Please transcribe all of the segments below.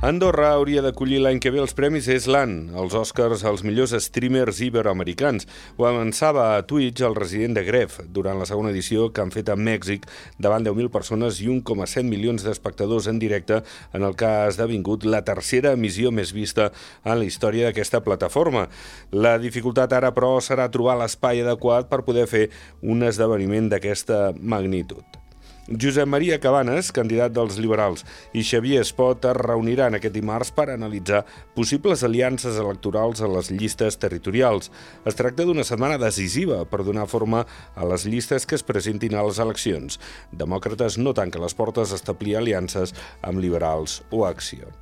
Andorra hauria d'acollir l'any que ve els premis Eslan, els Oscars als millors streamers iberoamericans. Ho avançava a Twitch el resident de Gref durant la segona edició que han fet a Mèxic davant 10.000 persones i 1,7 milions d'espectadors en directe en el que ha esdevingut la tercera emissió més vista en la història d'aquesta plataforma. La dificultat ara, però, serà trobar l'espai adequat per poder fer un esdeveniment d'aquesta magnitud. Josep Maria Cabanes, candidat dels liberals, i Xavier Espot es reuniran aquest dimarts per analitzar possibles aliances electorals a les llistes territorials. Es tracta d'una setmana decisiva per donar forma a les llistes que es presentin a les eleccions. Demòcrates no tanca les portes a establir aliances amb liberals o acció.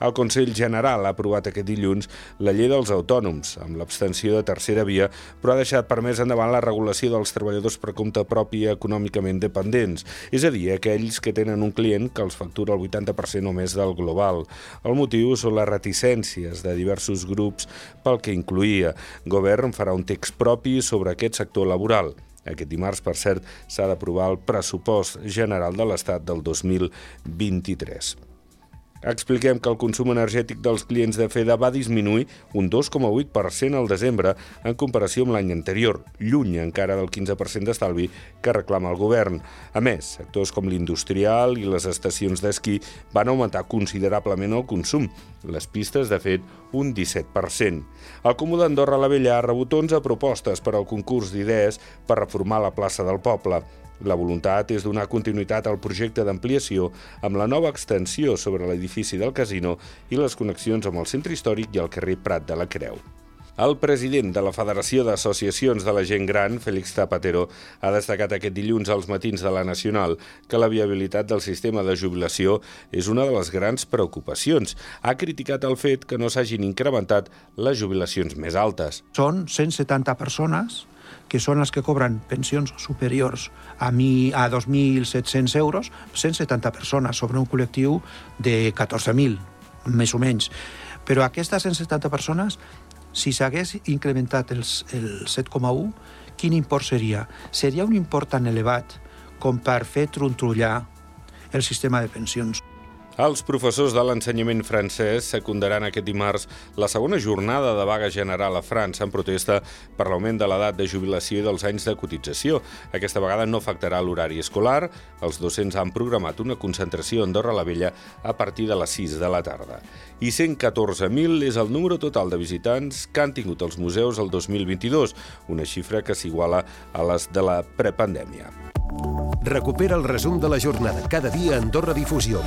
El Consell General ha aprovat aquest dilluns la llei dels autònoms, amb l'abstenció de tercera via, però ha deixat per més endavant la regulació dels treballadors per compte propi econòmicament dependents, és a dir, aquells que tenen un client que els factura el 80% o més del global. El motiu són les reticències de diversos grups pel que incluïa. Govern farà un text propi sobre aquest sector laboral. Aquest dimarts, per cert, s'ha d'aprovar el pressupost general de l'Estat del 2023. Expliquem que el consum energètic dels clients de FEDA va disminuir un 2,8% al desembre en comparació amb l'any anterior, lluny encara del 15% d'estalvi que reclama el govern. A més, sectors com l'industrial i les estacions d'esquí van augmentar considerablement el consum, les pistes, de fet, un 17%. El Comú d'Andorra la Vella ha rebut 11 propostes per al concurs d'idees per reformar la plaça del poble. La voluntat és donar continuïtat al projecte d'ampliació amb la nova extensió sobre l'edifici del casino i les connexions amb el centre històric i el carrer Prat de la Creu. El president de la Federació d'Associacions de la Gent Gran, Félix Zapatero, ha destacat aquest dilluns als matins de la Nacional que la viabilitat del sistema de jubilació és una de les grans preocupacions. Ha criticat el fet que no s'hagin incrementat les jubilacions més altes. Són 170 persones que són els que cobren pensions superiors a, mi, a 2.700 euros, 170 persones sobre un col·lectiu de 14.000, més o menys. Però aquestes 170 persones, si s'hagués incrementat els, el 7,1, quin import seria? Seria un import tan elevat com per fer trontrollar el sistema de pensions. Els professors de l'ensenyament francès secundaran aquest dimarts la segona jornada de vaga general a França en protesta per l'augment de l'edat de jubilació i dels anys de cotització. Aquesta vegada no afectarà l'horari escolar. Els docents han programat una concentració a Andorra la Vella a partir de les 6 de la tarda. I 114.000 és el número total de visitants que han tingut els museus el 2022, una xifra que s'iguala a les de la prepandèmia. Recupera el resum de la jornada cada dia a Andorra Difusió.